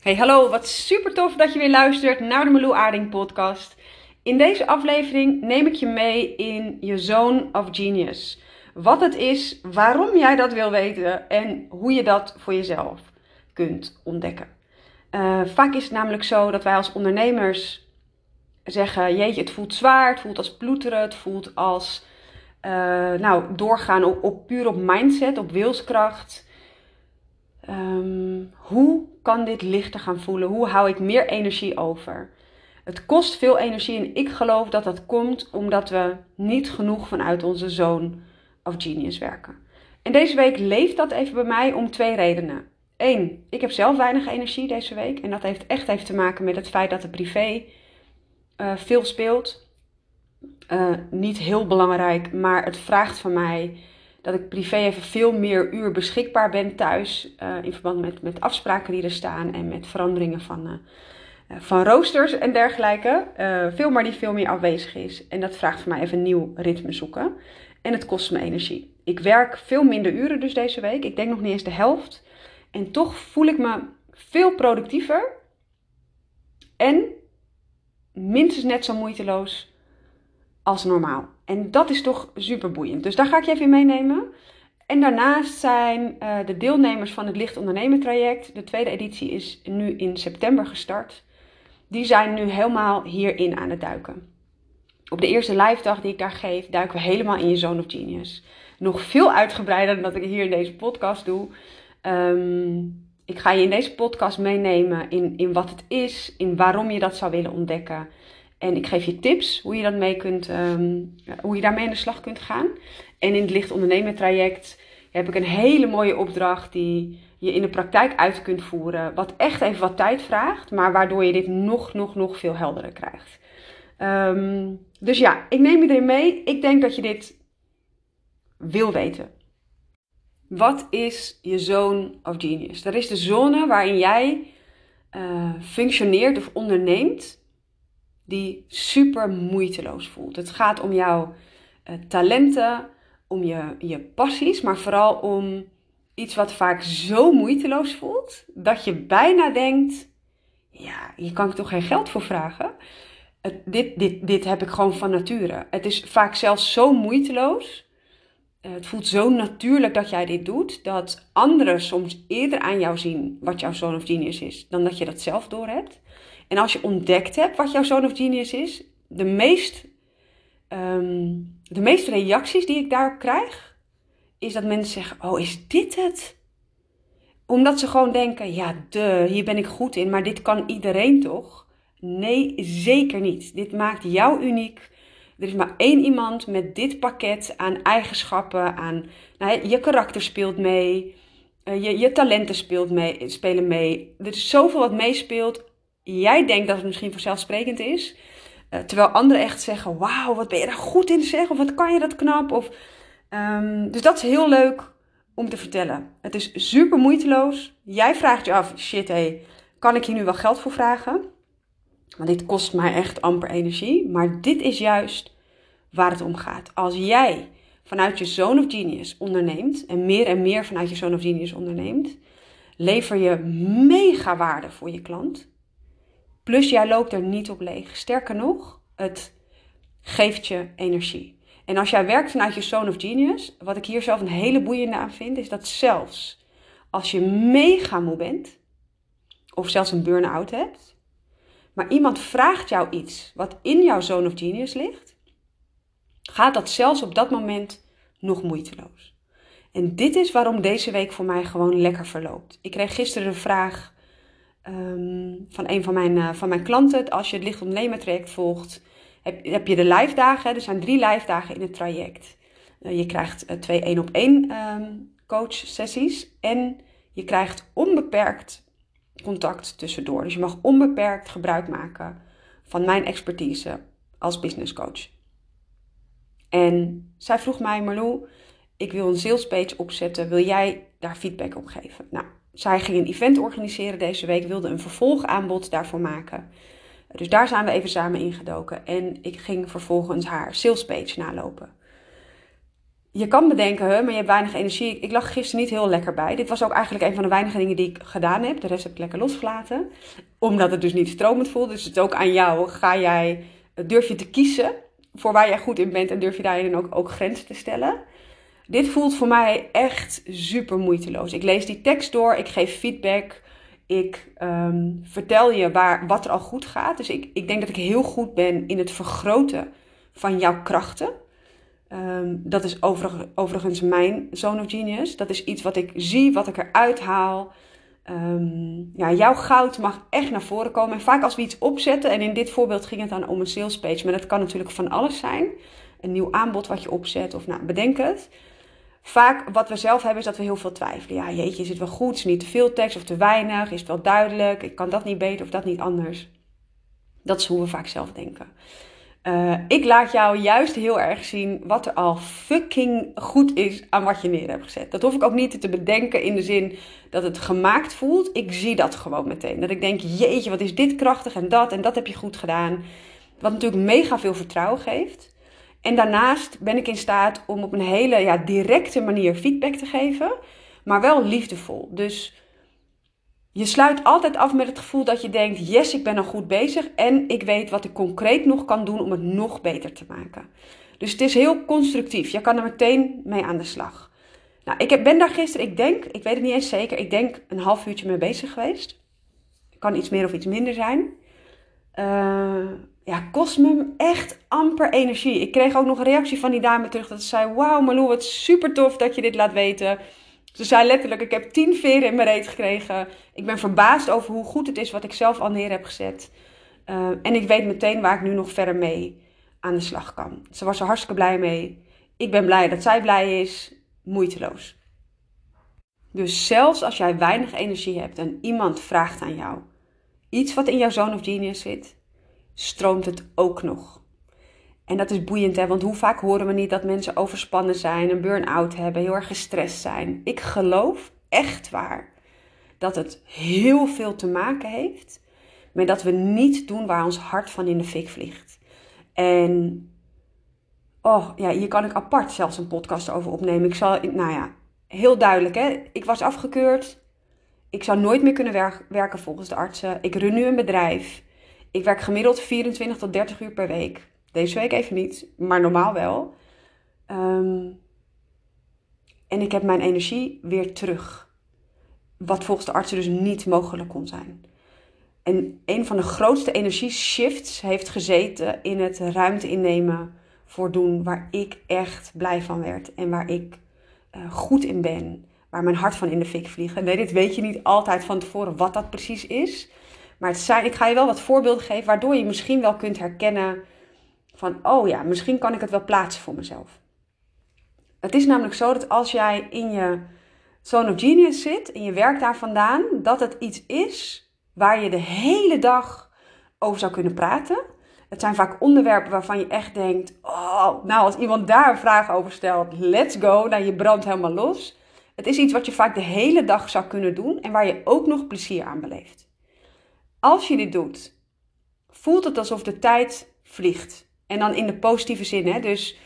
Hey, hallo, wat super tof dat je weer luistert naar de Meloe Aarding podcast. In deze aflevering neem ik je mee in je Zone of Genius. Wat het is, waarom jij dat wil weten en hoe je dat voor jezelf kunt ontdekken. Uh, vaak is het namelijk zo dat wij als ondernemers zeggen: Jeetje, het voelt zwaar, het voelt als ploeteren, het voelt als uh, nou, doorgaan op, puur op mindset, op wilskracht. Um, hoe kan dit lichter gaan voelen? Hoe hou ik meer energie over? Het kost veel energie en ik geloof dat dat komt omdat we niet genoeg vanuit onze zone of genius werken. En deze week leeft dat even bij mij om twee redenen. Eén, ik heb zelf weinig energie deze week en dat heeft echt even te maken met het feit dat de privé uh, veel speelt. Uh, niet heel belangrijk, maar het vraagt van mij dat ik privé even veel meer uur beschikbaar ben thuis. Uh, in verband met, met afspraken die er staan en met veranderingen van, uh, van roosters en dergelijke. Uh, veel maar die veel meer afwezig is. En dat vraagt voor mij even een nieuw ritme zoeken. En het kost me energie. Ik werk veel minder uren dus deze week. Ik denk nog niet eens de helft. En toch voel ik me veel productiever. En minstens net zo moeiteloos als normaal. En dat is toch super boeiend. Dus daar ga ik je even meenemen. En daarnaast zijn uh, de deelnemers van het Licht Ondernemen traject. De tweede editie is nu in september gestart. Die zijn nu helemaal hierin aan het duiken. Op de eerste live dag die ik daar geef, duiken we helemaal in je Zone of Genius. Nog veel uitgebreider dan dat ik hier in deze podcast doe. Um, ik ga je in deze podcast meenemen in, in wat het is, in waarom je dat zou willen ontdekken. En ik geef je tips hoe je, dat mee kunt, um, hoe je daarmee aan de slag kunt gaan. En in het licht ondernemen traject heb ik een hele mooie opdracht die je in de praktijk uit kunt voeren. Wat echt even wat tijd vraagt, maar waardoor je dit nog, nog, nog veel helderder krijgt. Um, dus ja, ik neem je erin mee. Ik denk dat je dit wil weten. Wat is je zone of genius? Dat is de zone waarin jij uh, functioneert of onderneemt die super moeiteloos voelt. Het gaat om jouw uh, talenten, om je, je passies, maar vooral om iets wat vaak zo moeiteloos voelt dat je bijna denkt: ja, hier kan ik toch geen geld voor vragen. Dit, dit, dit heb ik gewoon van nature. Het is vaak zelfs zo moeiteloos. Uh, het voelt zo natuurlijk dat jij dit doet, dat anderen soms eerder aan jou zien wat jouw zoon of genius is, dan dat je dat zelf doorhebt. En als je ontdekt hebt wat jouw zone of genius is, de, meest, um, de meeste reacties die ik daarop krijg, is dat mensen zeggen: Oh, is dit het? Omdat ze gewoon denken: Ja, de, hier ben ik goed in, maar dit kan iedereen toch? Nee, zeker niet. Dit maakt jou uniek. Er is maar één iemand met dit pakket aan eigenschappen, aan nou, je karakter speelt mee, eh, je, je talenten speelt mee, spelen mee. Er is zoveel wat meespeelt jij denkt dat het misschien vanzelfsprekend is. Uh, terwijl anderen echt zeggen: Wauw, wat ben je daar goed in zeg? Of wat kan je dat knap? Of, um, dus dat is heel leuk om te vertellen. Het is super moeiteloos. Jij vraagt je af: shit, hé, hey, kan ik hier nu wel geld voor vragen? Want dit kost mij echt amper energie. Maar dit is juist waar het om gaat. Als jij vanuit je zone of genius onderneemt en meer en meer vanuit je zone of genius onderneemt, lever je mega waarde voor je klant. Plus jij loopt er niet op leeg. Sterker nog, het geeft je energie. En als jij werkt vanuit je zone of genius, wat ik hier zelf een hele boeiende aan vind, is dat zelfs als je mega moe bent, of zelfs een burn-out hebt, maar iemand vraagt jou iets wat in jouw zone of genius ligt, gaat dat zelfs op dat moment nog moeiteloos. En dit is waarom deze week voor mij gewoon lekker verloopt. Ik kreeg gisteren een vraag um, van een van mijn, uh, van mijn klanten. Als je het licht ondernemer traject volgt, heb, je de live dagen. Er zijn drie live dagen in het traject. Uh, je krijgt uh, twee één op één um, coach sessies. En je krijgt onbeperkt contact tussendoor. Dus je mag onbeperkt gebruik maken van mijn expertise als business coach. En zij vroeg mij, Marlou, ik wil een sales page opzetten. Wil jij daar feedback op geven? Nou, zij ging een event organiseren deze week, wilde een vervolgaanbod daarvoor maken. Dus daar zijn we even samen ingedoken. En ik ging vervolgens haar salespage nalopen. je kan bedenken, hè, maar je hebt weinig energie. Ik lag gisteren niet heel lekker bij. Dit was ook eigenlijk een van de weinige dingen die ik gedaan heb. De rest heb ik lekker losgelaten. Omdat het dus niet stromend voelt. Dus het is ook aan jou. Ga jij, durf je te kiezen voor waar jij goed in bent en durf je daarin ook, ook grenzen te stellen? Dit voelt voor mij echt super moeiteloos. Ik lees die tekst door, ik geef feedback. Ik um, vertel je waar, wat er al goed gaat. Dus ik, ik denk dat ik heel goed ben in het vergroten van jouw krachten. Um, dat is overig, overigens mijn Zone of Genius. Dat is iets wat ik zie, wat ik eruit haal. Um, ja, jouw goud mag echt naar voren komen. En vaak als we iets opzetten, en in dit voorbeeld ging het dan om een sales page, maar dat kan natuurlijk van alles zijn. Een nieuw aanbod wat je opzet, of nou, bedenk het. Vaak wat we zelf hebben is dat we heel veel twijfelen. Ja, jeetje, is het wel goed? Is niet te veel tekst of te weinig? Is het wel duidelijk? Ik kan dat niet beter of dat niet anders? Dat is hoe we vaak zelf denken. Uh, ik laat jou juist heel erg zien wat er al fucking goed is aan wat je neer hebt gezet. Dat hoef ik ook niet te bedenken in de zin dat het gemaakt voelt. Ik zie dat gewoon meteen. Dat ik denk, jeetje, wat is dit krachtig en dat en dat heb je goed gedaan. Wat natuurlijk mega veel vertrouwen geeft. En daarnaast ben ik in staat om op een hele ja, directe manier feedback te geven, maar wel liefdevol. Dus je sluit altijd af met het gevoel dat je denkt: yes, ik ben al goed bezig en ik weet wat ik concreet nog kan doen om het nog beter te maken. Dus het is heel constructief. Je kan er meteen mee aan de slag. Nou, ik ben daar gisteren, ik denk, ik weet het niet eens zeker, ik denk een half uurtje mee bezig geweest. Kan iets meer of iets minder zijn. Uh, ja, kost me echt amper energie. Ik kreeg ook nog een reactie van die dame terug dat ze zei: Wauw, Malou, wat super tof dat je dit laat weten. Ze zei letterlijk: Ik heb tien veren in mijn reet gekregen. Ik ben verbaasd over hoe goed het is wat ik zelf al neer heb gezet. Uh, en ik weet meteen waar ik nu nog verder mee aan de slag kan. Ze was er hartstikke blij mee. Ik ben blij dat zij blij is. Moeiteloos. Dus zelfs als jij weinig energie hebt en iemand vraagt aan jou iets wat in jouw zone of genius zit, stroomt het ook nog. En dat is boeiend, hè? want hoe vaak horen we niet dat mensen overspannen zijn, een burn-out hebben, heel erg gestrest zijn. Ik geloof echt waar dat het heel veel te maken heeft met dat we niet doen waar ons hart van in de fik vliegt. En oh ja, hier kan ik apart zelfs een podcast over opnemen. Ik zal, nou ja, heel duidelijk hè. Ik was afgekeurd. Ik zou nooit meer kunnen werken volgens de artsen. Ik run nu een bedrijf. Ik werk gemiddeld 24 tot 30 uur per week. Deze week even niet, maar normaal wel. Um, en ik heb mijn energie weer terug. Wat volgens de artsen dus niet mogelijk kon zijn. En een van de grootste energieshifts heeft gezeten in het ruimte innemen voor doen waar ik echt blij van werd en waar ik uh, goed in ben. Waar mijn hart van in de fik vliegt. Nee, dit weet je niet altijd van tevoren wat dat precies is. Maar het zijn, ik ga je wel wat voorbeelden geven waardoor je misschien wel kunt herkennen van, oh ja, misschien kan ik het wel plaatsen voor mezelf. Het is namelijk zo dat als jij in je zone of genius zit en je werkt daar vandaan, dat het iets is waar je de hele dag over zou kunnen praten. Het zijn vaak onderwerpen waarvan je echt denkt, oh, nou als iemand daar een vraag over stelt, let's go, nou je brandt helemaal los. Het is iets wat je vaak de hele dag zou kunnen doen en waar je ook nog plezier aan beleeft. Als je dit doet, voelt het alsof de tijd vliegt. En dan in de positieve zin. Hè? Dus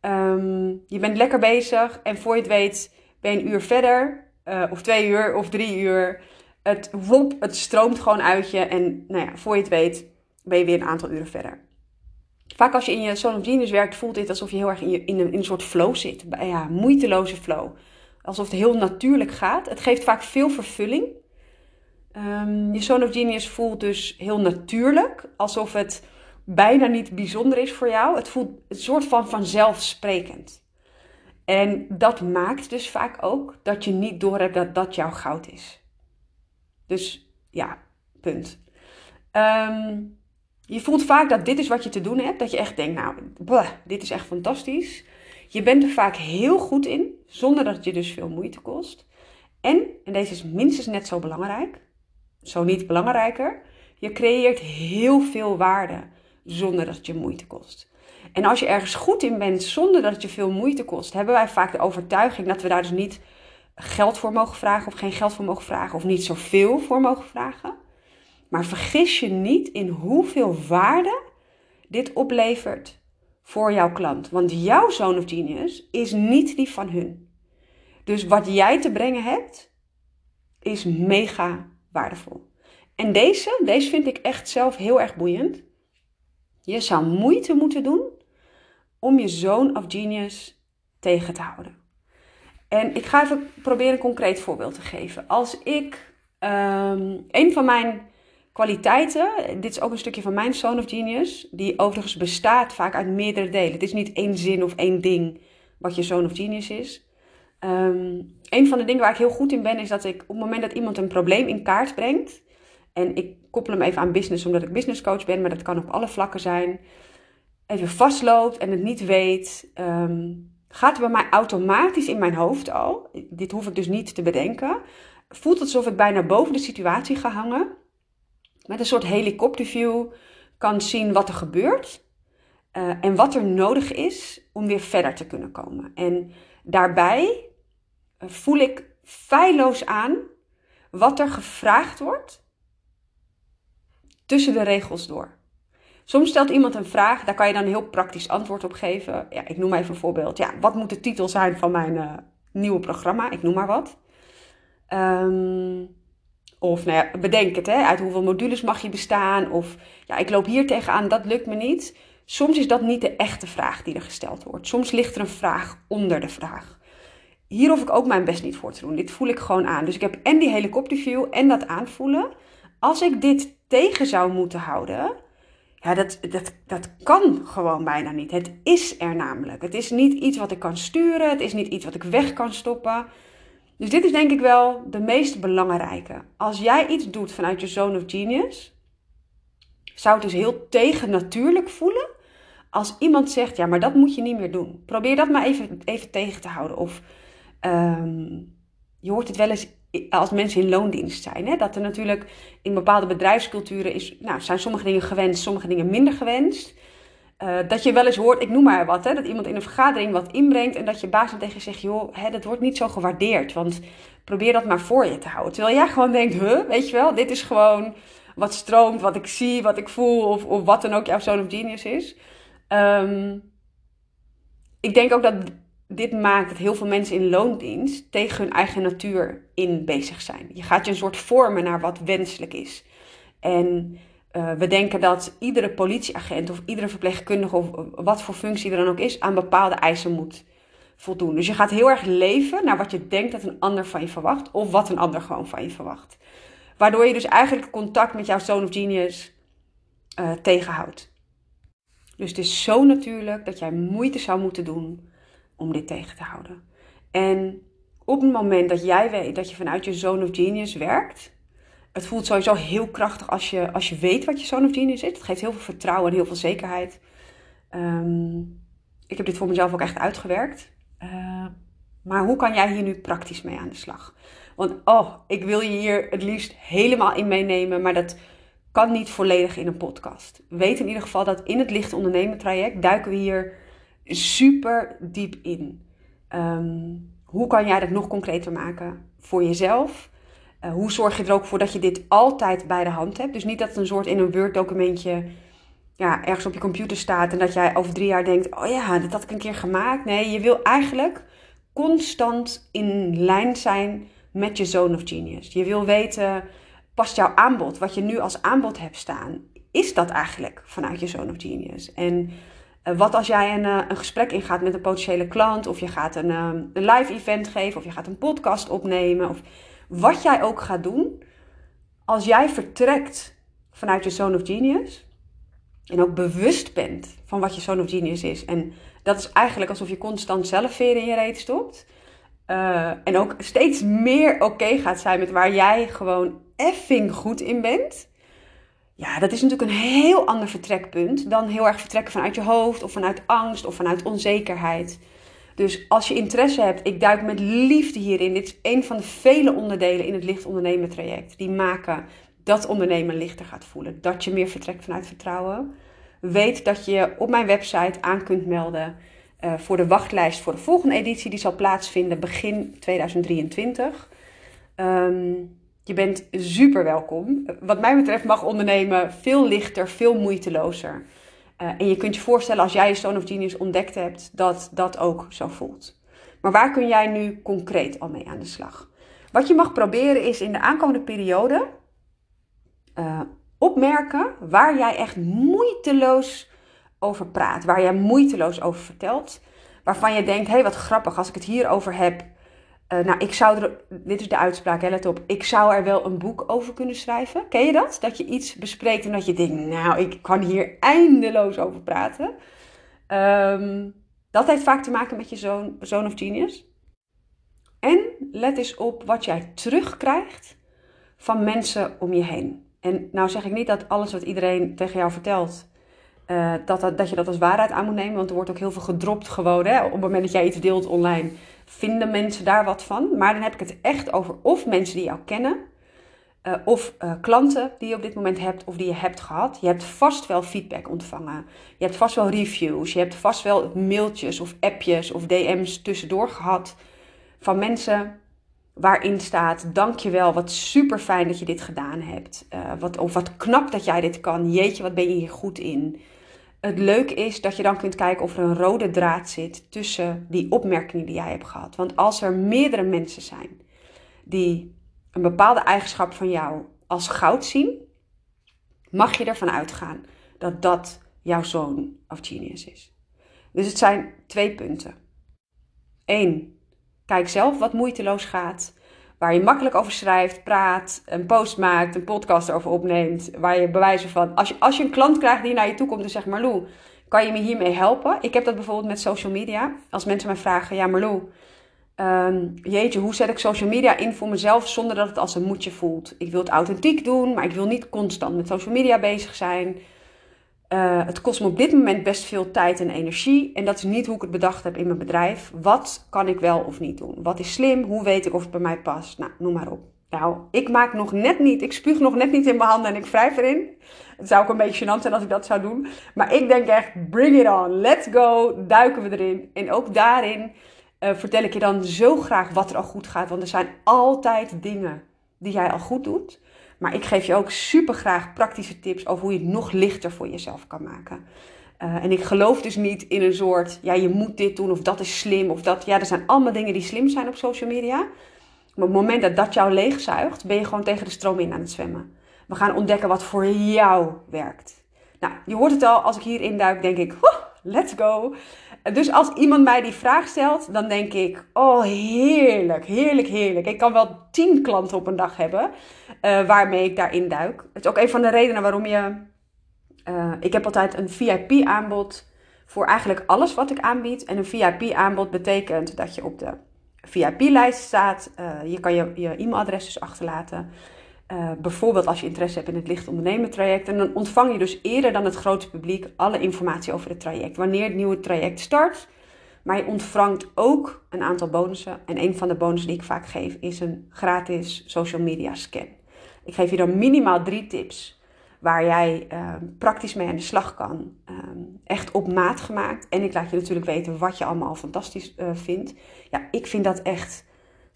um, je bent lekker bezig en voor je het weet ben je een uur verder. Uh, of twee uur of drie uur. Het, wop, het stroomt gewoon uit je. En nou ja, voor je het weet ben je weer een aantal uren verder. Vaak als je in je Genius werkt, voelt dit alsof je heel erg in, in, een, in een soort flow zit. Ja, moeiteloze flow. Alsof het heel natuurlijk gaat. Het geeft vaak veel vervulling. Um, je Zone of Genius voelt dus heel natuurlijk. Alsof het bijna niet bijzonder is voor jou. Het voelt een soort van vanzelfsprekend. En dat maakt dus vaak ook dat je niet doorhebt dat dat jouw goud is. Dus ja, punt. Um, je voelt vaak dat dit is wat je te doen hebt. Dat je echt denkt, nou, dit is echt fantastisch. Je bent er vaak heel goed in, zonder dat het je dus veel moeite kost. En, en deze is minstens net zo belangrijk, zo niet belangrijker, je creëert heel veel waarde zonder dat het je moeite kost. En als je ergens goed in bent zonder dat het je veel moeite kost, hebben wij vaak de overtuiging dat we daar dus niet geld voor mogen vragen of geen geld voor mogen vragen of niet zoveel voor mogen vragen. Maar vergis je niet in hoeveel waarde dit oplevert voor jouw klant. Want jouw zone of genius is niet die van hun. Dus wat jij te brengen hebt, is mega waardevol. En deze, deze vind ik echt zelf heel erg boeiend. Je zou moeite moeten doen om je zone of genius tegen te houden. En ik ga even proberen een concreet voorbeeld te geven. Als ik um, een van mijn kwaliteiten, dit is ook een stukje van mijn zone of genius, die overigens bestaat vaak uit meerdere delen. Het is niet één zin of één ding wat je zone of genius is. Um, een van de dingen waar ik heel goed in ben, is dat ik op het moment dat iemand een probleem in kaart brengt, en ik koppel hem even aan business omdat ik business coach ben, maar dat kan op alle vlakken zijn, even vastloopt en het niet weet, um, gaat er bij mij automatisch in mijn hoofd al, dit hoef ik dus niet te bedenken, voelt het alsof ik bijna boven de situatie ga hangen, met een soort helikopterview kan zien wat er gebeurt uh, en wat er nodig is om weer verder te kunnen komen. En daarbij voel ik feilloos aan wat er gevraagd wordt tussen de regels door. Soms stelt iemand een vraag, daar kan je dan een heel praktisch antwoord op geven. Ja, ik noem even een voorbeeld. Ja, wat moet de titel zijn van mijn uh, nieuwe programma? Ik noem maar wat. Um, of nou ja, bedenk het, hè, uit hoeveel modules mag je bestaan? Of ja, ik loop hier tegenaan, dat lukt me niet. Soms is dat niet de echte vraag die er gesteld wordt. Soms ligt er een vraag onder de vraag hier hoef ik ook mijn best niet voor te doen. Dit voel ik gewoon aan. Dus ik heb en die helikopterview en dat aanvoelen. Als ik dit tegen zou moeten houden, ja, dat, dat, dat kan gewoon bijna niet. Het is er namelijk. Het is niet iets wat ik kan sturen. Het is niet iets wat ik weg kan stoppen. Dus dit is denk ik wel de meest belangrijke. Als jij iets doet vanuit je zone of genius, zou het dus heel tegennatuurlijk voelen als iemand zegt: Ja, maar dat moet je niet meer doen. Probeer dat maar even, even tegen te houden. Of Um, je hoort het wel eens als mensen in loondienst zijn. Hè? Dat er natuurlijk in bepaalde bedrijfsculturen is, nou, zijn sommige dingen gewenst, sommige dingen minder gewenst. Uh, dat je wel eens hoort, ik noem maar wat, hè, dat iemand in een vergadering wat inbrengt en dat je baas dan tegen je zegt, joh, hè, dat wordt niet zo gewaardeerd, want probeer dat maar voor je te houden. Terwijl jij gewoon denkt, huh, weet je wel, dit is gewoon wat stroomt, wat ik zie, wat ik voel of, of wat dan ook jouw zone of genius is. Um, ik denk ook dat dit maakt dat heel veel mensen in loondienst tegen hun eigen natuur in bezig zijn. Je gaat je een soort vormen naar wat wenselijk is. En uh, we denken dat iedere politieagent of iedere verpleegkundige of wat voor functie er dan ook is, aan bepaalde eisen moet voldoen. Dus je gaat heel erg leven naar wat je denkt dat een ander van je verwacht of wat een ander gewoon van je verwacht. Waardoor je dus eigenlijk contact met jouw zoon of genius uh, tegenhoudt. Dus het is zo natuurlijk dat jij moeite zou moeten doen om dit tegen te houden. En op het moment dat jij weet dat je vanuit je zone of genius werkt, het voelt sowieso heel krachtig als je, als je weet wat je zone of genius is. Het geeft heel veel vertrouwen en heel veel zekerheid. Um, ik heb dit voor mezelf ook echt uitgewerkt. Uh, maar hoe kan jij hier nu praktisch mee aan de slag? Want oh, ik wil je hier het liefst helemaal in meenemen, maar dat kan niet volledig in een podcast. Weet in ieder geval dat in het licht ondernemen traject duiken we hier super diep in. Um, hoe kan jij dat nog concreter maken voor jezelf? Uh, hoe zorg je er ook voor dat je dit altijd bij de hand hebt? Dus niet dat het een soort in een Word-documentje ja, ergens op je computer staat en dat jij over drie jaar denkt: Oh ja, dat had ik een keer gemaakt. Nee, je wil eigenlijk constant in lijn zijn met je zone of genius. Je wil weten: past jouw aanbod, wat je nu als aanbod hebt staan, is dat eigenlijk vanuit je zone of genius? En eh, wat als jij een, eh, een gesprek ingaat met een potentiële klant, of je gaat een, eh, een live event geven, of je gaat een podcast opnemen, of wat jij ook gaat doen. Als jij vertrekt vanuit je zone of genius en ook bewust bent van wat je zone of genius is, en dat is eigenlijk alsof je constant zelf veren in je reet stopt. en ook steeds meer oké gaat zijn met waar jij gewoon effing goed in bent ja, dat is natuurlijk een heel ander vertrekpunt dan heel erg vertrekken vanuit je hoofd of vanuit angst of vanuit onzekerheid. Dus als je interesse hebt, ik duik met liefde hierin. Dit is een van de vele onderdelen in het licht ondernemen traject. Die maken dat ondernemen lichter gaat voelen. Dat je meer vertrekt vanuit vertrouwen. Weet dat je op mijn website aan kunt melden uh, voor de wachtlijst voor de volgende editie. Die zal plaatsvinden begin 2023. Um, je bent super welkom. Wat mij betreft mag ondernemen veel lichter, veel moeitelozer. en je kunt je voorstellen als jij je Stone of Genius ontdekt hebt, dat dat ook zo voelt. Maar waar kun jij nu concreet al mee aan de slag? Wat je mag proberen is in de aankomende periode uh, opmerken waar jij echt moeiteloos over praat, waar jij moeiteloos over vertelt, waarvan je denkt, hé hey, wat grappig als ik het hierover heb. Uh, nou, ik zou er, dit is de uitspraak, let op, ik zou er wel een boek over kunnen schrijven. Ken je dat? Dat je iets bespreekt en dat je denkt, nou, ik kan hier eindeloos over praten. Um, dat heeft vaak te maken met je zoon, of genius. En let eens op wat jij terugkrijgt van mensen om je heen. En nou zeg ik niet dat alles wat iedereen tegen jou vertelt, uh, dat, dat, dat, je dat als waarheid aan moet nemen. Want er wordt ook heel veel gedropt gewoon. Hè? Op het moment dat jij iets deelt online, vinden mensen daar wat van. Maar dan heb ik het echt over of mensen die jou kennen. Uh, of uh, klanten die je op dit moment hebt of die je hebt gehad. Je hebt vast wel feedback ontvangen. Je hebt vast wel reviews. Je hebt vast wel mailtjes of appjes of DM's tussendoor gehad van mensen waarin staat: Dankjewel, wat super fijn dat je dit gedaan hebt. Uh, wat, of wat knap dat jij dit kan. Jeetje, wat ben je hier goed in. Het leuke is dat je dan kunt kijken of er een rode draad zit tussen die opmerkingen die jij hebt gehad. Want als er meerdere mensen zijn die een bepaalde eigenschap van jou als goud zien, mag je ervan uitgaan dat dat jouw zoon of genius is. Dus het zijn twee punten. Eén, kijk zelf wat moeiteloos gaat. Waar je makkelijk over schrijft, praat, een post maakt, een podcast over opneemt. Waar je bewijzen van. Als je, als je een klant krijgt die naar je toe komt en zegt: Marlou, kan je me hiermee helpen? Ik heb dat bijvoorbeeld met social media. Als mensen mij vragen: Ja, Marlou, um, jeetje, hoe zet ik social media in voor mezelf zonder dat het als een moedje voelt? Ik wil het authentiek doen, maar ik wil niet constant met social media bezig zijn. Uh, het kost me op dit moment best veel tijd en energie. En dat is niet hoe ik het bedacht heb in mijn bedrijf. Wat kan ik wel of niet doen? Wat is slim? Hoe weet ik of het bij mij past? Nou, noem maar op. Nou, ik maak nog net niet, ik spuug nog net niet in mijn handen en ik wrijf erin. Het zou ook een beetje gênant zijn als ik dat zou doen. Maar ik denk echt, bring it on, let's go, duiken we erin. En ook daarin uh, vertel ik je dan zo graag wat er al goed gaat. Want er zijn altijd dingen die jij al goed doet. Maar ik geef je ook super graag praktische tips over hoe je het nog lichter voor jezelf kan maken. Uh, en ik geloof dus niet in een soort, ja, je moet dit doen of dat is slim of dat. Ja, er zijn allemaal dingen die slim zijn op social media. Maar op het moment dat dat jou leegzuigt, ben je gewoon tegen de stroom in aan het zwemmen. We gaan ontdekken wat voor jou werkt. Nou, je hoort het al, als ik hierin duik, denk ik, let's go. Dus als iemand mij die vraag stelt, dan denk ik: Oh, heerlijk, heerlijk, heerlijk. Ik kan wel tien klanten op een dag hebben uh, waarmee ik daarin duik. Het is ook een van de redenen waarom je. Uh, ik heb altijd een VIP-aanbod voor eigenlijk alles wat ik aanbied. En een VIP-aanbod betekent dat je op de VIP-lijst staat. Uh, je kan je, je e-mailadres dus achterlaten. Uh, bijvoorbeeld als je interesse hebt in het licht ondernemen traject. En dan ontvang je dus eerder dan het grote publiek alle informatie over het traject. Wanneer het nieuwe traject start. Maar je ontvangt ook een aantal bonussen. En een van de bonussen die ik vaak geef is een gratis social media scan. Ik geef je dan minimaal drie tips waar jij uh, praktisch mee aan de slag kan. Uh, echt op maat gemaakt. En ik laat je natuurlijk weten wat je allemaal fantastisch uh, vindt. Ja, ik vind dat echt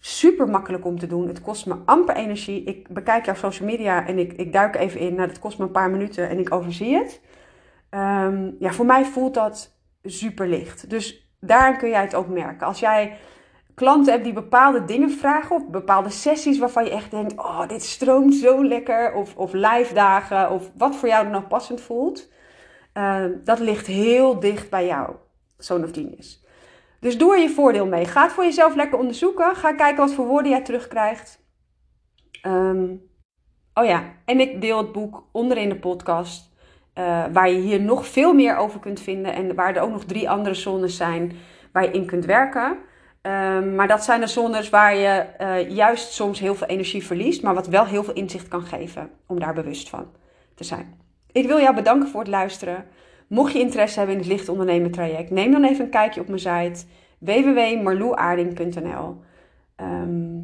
super makkelijk om te doen. Het kost me amper energie. Ik bekijk jouw social media en ik, ik duik even in. Nou, dat kost me een paar minuten en ik overzie het. Um, ja, voor mij voelt dat super licht. Dus daarin kun jij het ook merken. Als jij klanten hebt die bepaalde dingen vragen of bepaalde sessies waarvan je echt denkt: oh, dit stroomt zo lekker. Of, of live dagen of wat voor jou dan ook passend voelt. Uh, dat ligt heel dicht bij jou, zo'n of genius. Dus doe er je voordeel mee. Ga voor jezelf lekker onderzoeken. Ga kijken wat voor woorden jij terugkrijgt. Um, oh ja, en ik deel het boek onderin de podcast. Uh, waar je hier nog veel meer over kunt vinden. En waar er ook nog drie andere zones zijn waar je in kunt werken. Um, maar dat zijn de zones waar je uh, juist soms heel veel energie verliest. Maar wat wel heel veel inzicht kan geven om daar bewust van te zijn. Ik wil jou bedanken voor het luisteren. Mocht je interesse hebben in het licht ondernemen traject, neem dan even een kijkje op mijn site www.marloeaarding.nl um, ehm,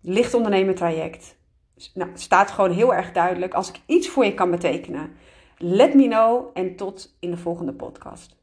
Licht ondernemen traject. Nou, staat gewoon heel erg duidelijk. Als ik iets voor je kan betekenen, let me know en tot in de volgende podcast.